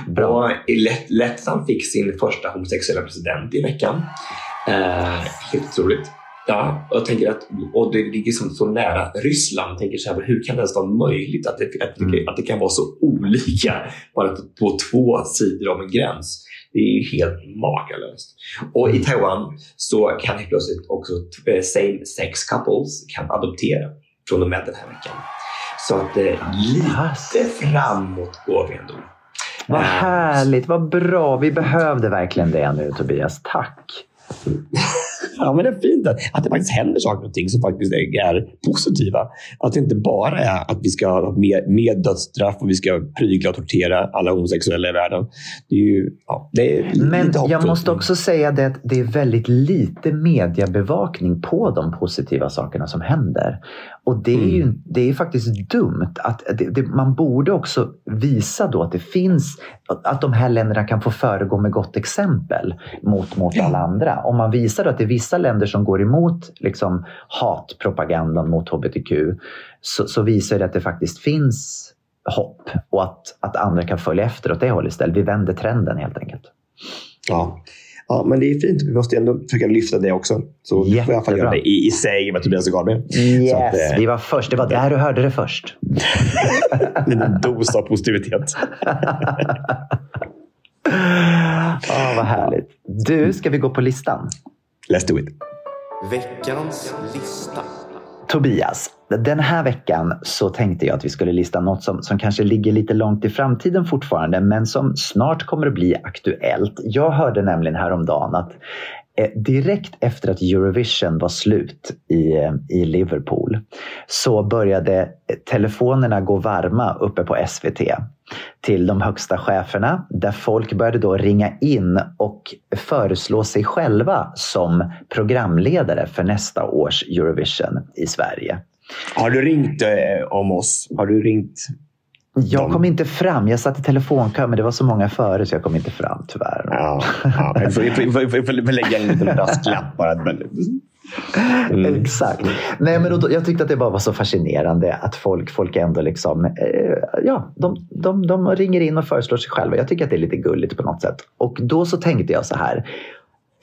Bra. Och i Lettland fick sin första homosexuella president i veckan. Eh, helt otroligt. Ja, jag tänker att och det ligger så, så nära Ryssland. Tänker så här, hur kan det ens vara möjligt att det, att, Mm. att det kan vara så olika bara på, på två sidor av en gräns? Det är ju helt makalöst. Och i Taiwan så kan helt plötsligt också eh, same sex couples kan adoptera från och med den här veckan. Så att eh, lite framåt går vi ändå. Vad Eh, härligt, vad bra. Vi behövde verkligen det nu Tobias. Tack. Ja, men det är fint att, att det faktiskt händer saker och ting som faktiskt är, positiva. Att det inte bara är att vi ska ha mer, mer dödsstraff och vi ska prygla och tortera alla homosexuella i världen. Det är ju, ja, det är Men jag måste också säga det att det är väldigt lite mediebevakning på de positiva sakerna som händer. Och det är Mm. ju det är faktiskt dumt. att det, det, Man borde också visa då att det finns, att de här länderna kan få föregå med gott exempel mot, mot alla andra. Om man visar att det är vissa länder som går emot liksom, hatpropagandan mot hbtq så, så visar det att det faktiskt finns hopp och att, att andra kan följa efter åt det hållet istället. Vi vänder trenden helt enkelt. Ja. Ja, men det är fint. Vi måste ändå försöka lyfta det också. Så vi får i alla fall Jättebra. göra det i, i sig med Tobias och Gabriel. Yes, att, eh, vi var först. Det var där du hörde det först. en dos av positivitet. Ah, vad härligt. Du, ska vi gå på listan? Let's do it. Veckans lista. Tobias, den här veckan så tänkte jag att vi skulle lista något som, som kanske ligger lite långt i framtiden fortfarande, men som snart kommer att bli aktuellt. Jag hörde nämligen häromdagen att Eh, direkt efter att Eurovision var slut i, eh, i Liverpool så började eh, telefonerna gå varma uppe på SVT till de högsta cheferna där folk började då ringa in och föreslå sig själva som programledare för nästa års Eurovision i Sverige. Har du ringt eh, om oss? Har du ringt? Jag kom inte fram. Jag satt i telefonkö, men det var så många före så jag kom inte fram tyvärr. Ja, ja. Vi får, lägga en liten brasklapp bara. Mm. Exakt. Nej, men då, jag tyckte att det bara var så fascinerande att folk, folk ändå liksom, eh, ja, de, de, de ringer in och föreslår sig själva. Jag tycker att det är lite gulligt på något sätt. Och då så tänkte jag så här.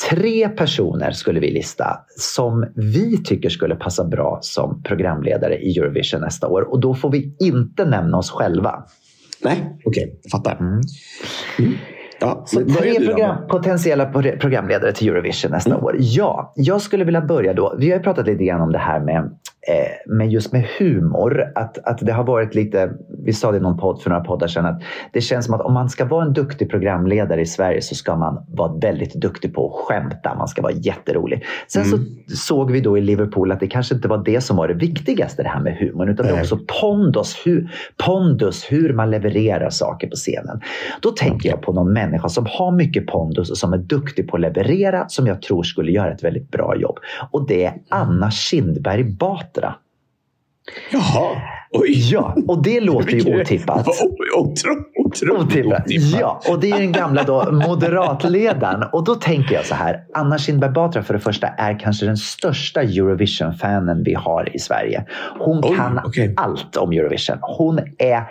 Tre personer skulle vi lista som vi tycker skulle passa bra som programledare i Eurovision nästa år. Och då får vi inte nämna oss själva. Nej, okej. jag fattar. Mm. Ja, Så tre program, potentiella pro- programledare till Eurovision nästa år. Ja, jag skulle vilja börja då. Vi har pratat lite grann om det här med, eh, med just med humor. Att, att det har varit lite, vi sa det i någon podd för några poddar sedan, att det känns som att om man ska vara en duktig programledare i Sverige så ska man vara väldigt duktig på att skämta. Man ska vara jätterolig. Sen så såg vi då i Liverpool att det kanske inte var det som var det viktigaste, det här med humorn, utan det var Nej. också pondus, hur, pondus, hur man levererar saker på scenen. Då tänker jag på någon människa som har mycket pondus och som är duktig på att leverera, som jag tror skulle göra ett väldigt bra jobb. Och det är Anna Kindberg Batra. Jaha. Oj. Ja, och det låter ju otippat. Otroligt. Ja, och det är den gamla då moderatledaren. Och då tänker jag så här. Anna Kinberg Batra för det första är kanske den största Eurovision-fanen vi har i Sverige. Hon Oj, kan okej. allt om Eurovision. Hon är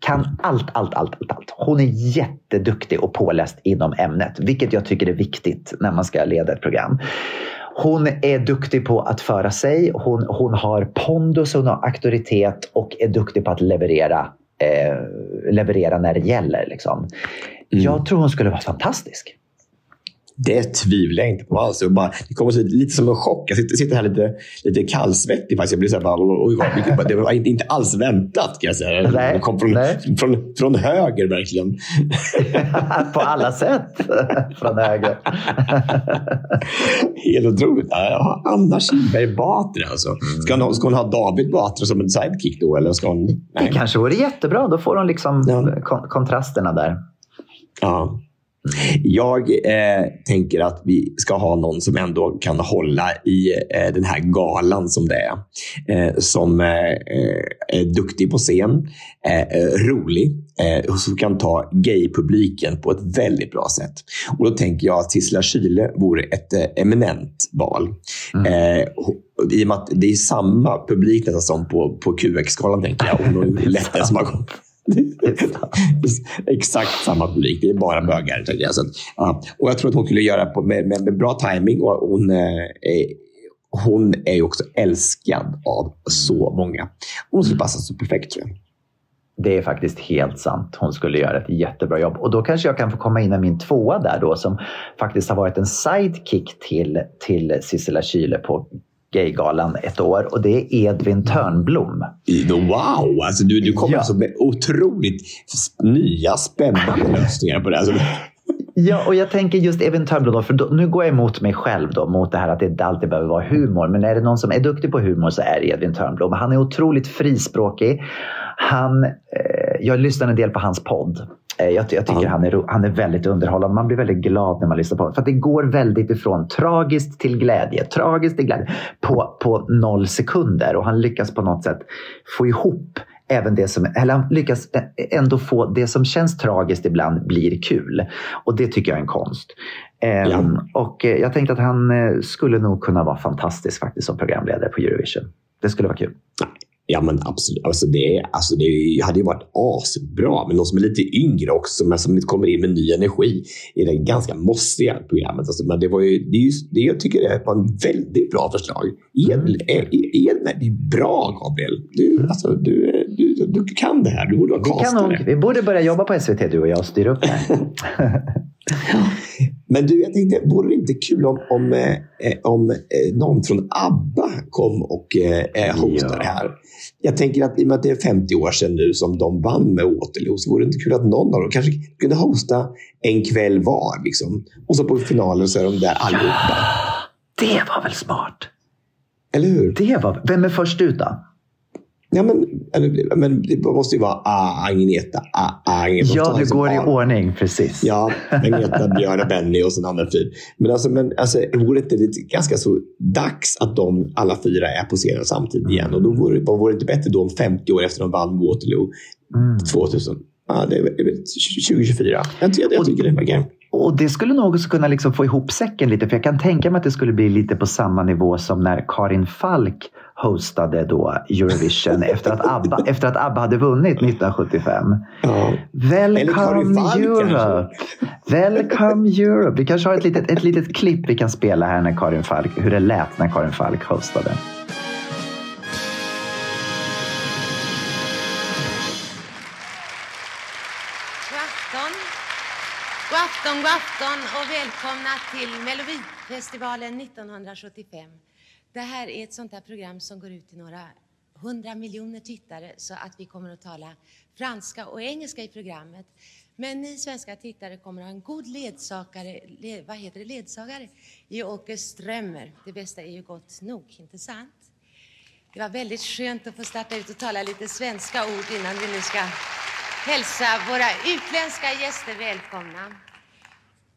kan allt, allt, allt, allt, allt. Hon är jätteduktig och påläst inom ämnet, vilket jag tycker är viktigt när man ska leda ett program. Hon är duktig på att föra sig. Hon, hon har pondus, hon har auktoritet och är duktig på att leverera, eh, leverera när det gäller. Liksom. Jag tror hon skulle vara fantastisk. Det tvivlar jag inte på alls. Jag bara, det kommer lite som en chock. Jag sitter, sitter här lite, lite kallsvettig. Faktiskt. Jag blir så här, bara, oj, vad, det var inte, inte alls väntat. Kan jag säga. Nej, det kom från, nej. från, från höger verkligen. på alla sätt från höger. Helt otroligt. Ja, Anna Kinberg Batra alltså. Ska hon, ska hon ha David Batra som en sidekick då? Eller ska hon, Det kanske vore jättebra. Då får hon liksom Ja. kon- kontrasterna där. Ja. Jag eh, tänker att vi ska ha någon som ändå kan hålla i eh, den här galan som det är. Eh, som eh, är duktig på scen, eh, eh, rolig och som kan ta gaypubliken på ett väldigt bra sätt. Och Då tänker jag att Tisla Kyle vore ett eminent val. Och- I och med att det är samma publik nästan som på, på QX-galan, tänker jag. Ju lättare som har gått. Exakt samma publik. Det är bara bögar. jag. Så ja. Och jag tror att hon skulle göra på med, med, med bra timing och hon, eh, är- hon är ju också älskad av så många. Hon skulle passa så perfekt tror jag. Det är faktiskt helt sant. Hon skulle göra ett jättebra jobb. Och då kanske jag kan få komma in med min tvåa där då som faktiskt har varit en sidekick till, till Sissela Kyle på Gaygalan ett år och det är Edvin Törnblom. Wow! Alltså du, du kommer Ja. alltså med otroligt nya spännande lösningar på det. Alltså, Ja, och jag tänker just Edvin Törnblom, då, för då, nu går jag emot mig själv då, mot det här att det inte alltid behöver vara humor. Men är det någon som är duktig på humor så är det Edvin Törnblom. Han är otroligt frispråkig. Han, eh, jag lyssnar en del på hans podd. Eh, Jag, jag tycker Ja. han, är, han är väldigt underhållande. Man blir väldigt glad när man lyssnar på honom. För att det går väldigt ifrån tragiskt till glädje. Tragiskt till glädje på, på noll sekunder. Och han lyckas på något sätt få ihop även det som, eller han lyckas ändå få det som känns tragiskt ibland blir kul. Och det tycker jag är en konst. Ehm, Ja. Och eh, jag tänkte att han eh, skulle nog kunna vara fantastisk faktiskt som programledare på Eurovision. Det skulle vara kul. Ja, men absolut. Alltså det, alltså det hade ju varit asbra. Men någon som är lite yngre också, men som kommer in med ny energi i det ganska mossiga programmet. Alltså, men det, var ju, det, är ju, det jag tycker det var en väldigt bra förslag. Edvin är, bra, Gabriel. Du, alltså, du, du, du, kan det här. Du borde vara castare. vi borde börja jobba på SVT du och jag och styra upp det här. Men du, jag tänkte, vore det inte kul om, om, eh, eh, om eh, någon från ABBA kom och eh, hostade Ja. här? Jag tänker att i och med att det är 50 år sedan nu som de vann med Waterloo så vore det inte kul att någon av dem kanske kunde hosta en kväll var. Liksom. Och så på finalen så är de där allihopa. Det var väl smart? Eller hur? Det var, vem är först ut då? Ja, men, eller, men det måste ju vara ah, Agneta. Ah, Agneta. Ja, det liksom går i ordning. Precis. Ja, Agneta, Björn och Benny och sen andra fyra. Men alltså, men, alltså, vore det inte ganska så dags att de alla fyra är på scenen samtidigt igen? Och då vore, vore det inte bättre då om 50 år efter de vann Waterloo Mm. 2000? Ja, det är väl- det är väl 2024. Jag, tycker- jag tycker det verkar... Och det skulle nog också kunna liksom få ihop säcken lite. För jag kan tänka mig att det skulle bli lite på samma nivå som när Karin Falk hostade då Eurovision efter att ABBA, efter att ABBA hade vunnit 1975. Ja. Welcome Europe! Welcome Europe! Vi kanske har ett litet, ett litet klipp vi kan spela här när Karin Falk, hur det lät när Karin Falk hostade. God afton, god afton och välkomna till Melodifestivalen 1975. Det här är ett sånt här program som går ut till några hundra miljoner tittare så att vi kommer att tala franska och engelska i programmet. Men ni svenska tittare kommer att ha en god ledsagare, le, vad heter det, ledsagare i Åke Strömmer. Det bästa är ju gott nog, inte sant? Det var väldigt skönt att få starta ut och tala lite svenska ord innan vi nu ska hälsa våra utländska gäster välkomna.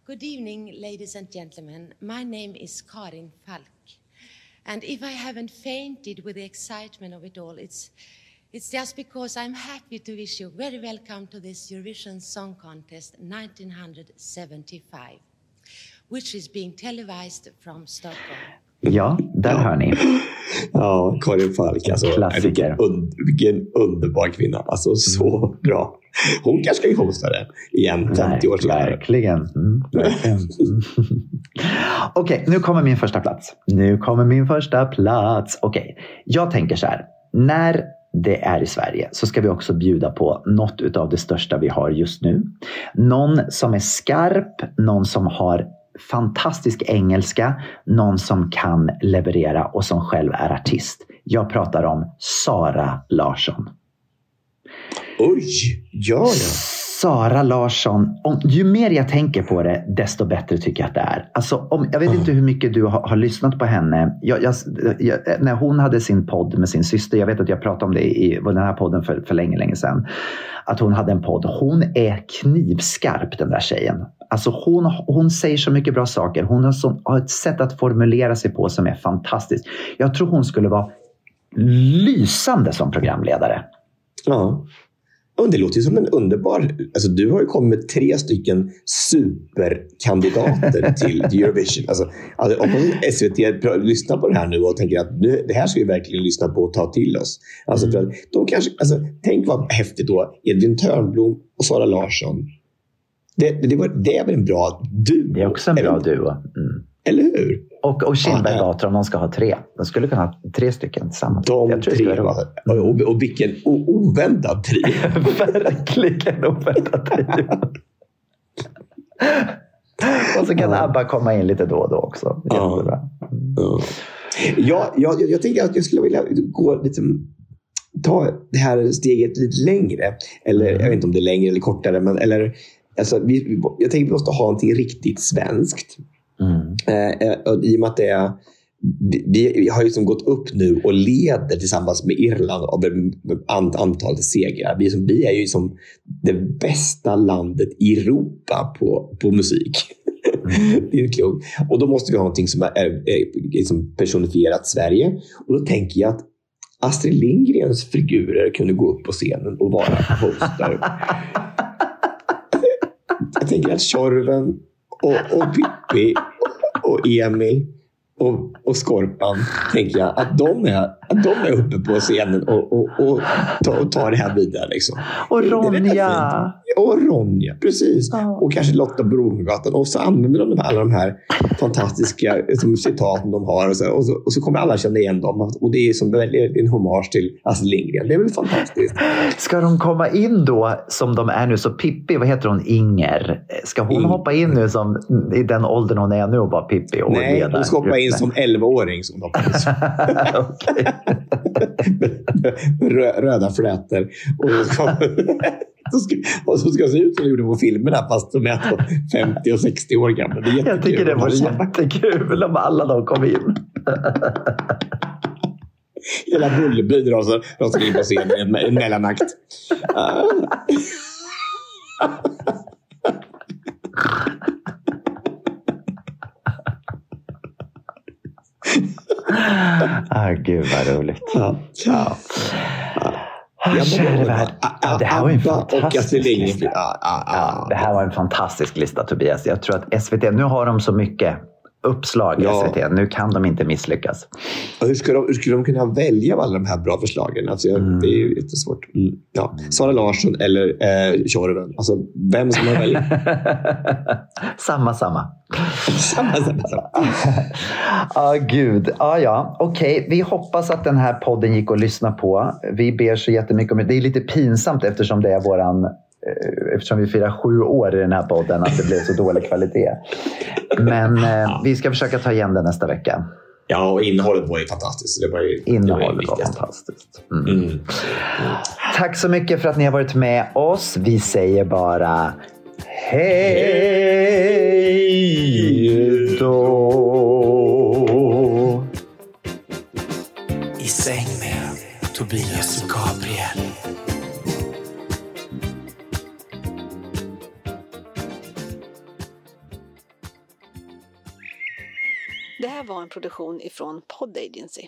Good evening, ladies and gentlemen. My name is Karin Falk. And if I haven't fainted with the excitement of it all, it's, it's just because I'm happy to wish you very welcome to this Eurovision Song Contest 1975, which is being televised from Stockholm. Ja, där hör ni. Ja, Karin Falk. Alltså, Klassiker. vilken, un, vilken underbar kvinna. Alltså, så bra. Hon kanske ska hosta det igen 50 år senare. Verkligen. Mm, verkligen. Okej, Okej, nu kommer min första plats. Nu kommer min första plats. Okej, jag tänker så här. När det är i Sverige så ska vi också bjuda på något av det största vi har just nu. Någon som är skarp, någon som har fantastisk engelska, någon som kan leverera och som själv är artist. Jag pratar om Sara Larsson. Oj! Ja, ja. Sara Larsson, om, ju mer jag tänker på det, desto bättre tycker jag att det är. Alltså, om, jag vet inte hur mycket du har, har lyssnat på henne. Jag, jag, jag, när hon hade sin podd med sin syster, jag vet att jag pratade om det i den här podden för, för länge, länge sedan. Att hon hade en podd. Hon är knivskarp den där tjejen. Alltså hon, hon säger så mycket bra saker. Hon har, så, har ett sätt att formulera sig på som är fantastiskt. Jag tror hon skulle vara lysande som programledare. Ja. Och det låter ju som en underbar... Alltså, du har ju kommit med tre stycken superkandidater till Eurovision. Alltså, alltså, om SVT lyssnar på det här nu och tänker att nu, det här ska vi verkligen lyssna på och ta till oss. Alltså, för att de kanske, alltså, tänk vad häftigt då. Edvin Törnblom och Sara Larsson. Det, det, var, det är väl en bra duo? Det är också en bra duo. Mm. Eller hur? Och, och Kindberg Ja, Batra om de ska ha tre. De skulle kunna ha tre stycken tillsammans. De Jag tror det tre. skulle vara roligt. Och, och, vilken oväntad trio. Verkligen oväntat trio. Och så kan Abba komma in lite då och då också. Ja. Jättebra. Ja. Ja, jag, jag tänker att jag skulle vilja gå lite, ta det här steget lite längre. Eller jag vet inte om det är längre eller kortare. Men, eller, alltså, vi, jag tänker att vi måste ha någonting riktigt svenskt. Mm. Eh, eh, I och med att det är, vi, har ju liksom gått upp nu och leder tillsammans med Irland av an, antalet segrar. Vi, som, vi är ju som det bästa landet i Europa på, på musik. det är klokt. Och då måste vi ha någonting som är, är, är liksom personifierat Sverige. Och då tänker jag att Astrid Lindgrens figurer kunde gå upp på scenen och vara hostar. jag tänker att Tjorven och, och Pippi och Emil och, och Skorpan, tänker jag, att de är, att de är uppe på scenen och, och, och, tar, och tar det här vidare. Liksom. Och Ronja. Och Ronja, precis. Ja. Och kanske Lotta Bromgatan. Och så använder de alla de här fantastiska som, citaten de har. Och så, och, så, och så kommer alla känna igen dem. Och det är som väldigt en hommage till Astrid Lindgren. Det är väl fantastiskt. Ska de komma in då som de är nu? Så Pippi, vad heter hon, Inger? Ska hon Inger. hoppa in nu som i den åldern hon är nu och vara Pippi? Och Nej, de ska hoppa in som 11-åring. Som de röda flätor. Och, och så ska det se ut som de gjorde på filmerna fast de är alltså 50 och 60 år gamla. Det är Jag tycker det jättekul. vore jättekul om alla de kom in. Hela drar sig in på scenen i en mellanakt. Ah. Ah, gud vad roligt. Ja. Ja. Ah, Ja, käre värld. Ja, det här var en fantastisk lista. Ja. det här var en fantastisk lista Tobias. Jag tror att SVT, nu har de så mycket uppslag i Ja. SVT. Nu kan de inte misslyckas. Och Hur ska, de, hur ska de kunna välja alla de här bra förslagen? Alltså, jag- Det är ju jättesvårt. Mm. Ja. Sara Larsson eller eh, Tjorven. Alltså, vem ska man välja? samma, samma. samma, samma, samma. Ja, gud. Ja, ja. Okej, vi hoppas att den här podden gick att lyssna på. Vi ber så jättemycket om det. Det är lite pinsamt eftersom det är våran Eftersom vi firar sju år i den här podden, att det blev så dålig kvalitet. Men eh, vi ska försöka ta igen det nästa vecka. Ja, och innehållet var ju fantastiskt. Det var ju, det var ju Innehållet var fantastiskt. Mm. Mm. Tack så mycket för att ni har varit med oss. Vi säger bara hej då. I säng med Tobias och var en produktion ifrån Pod Agency.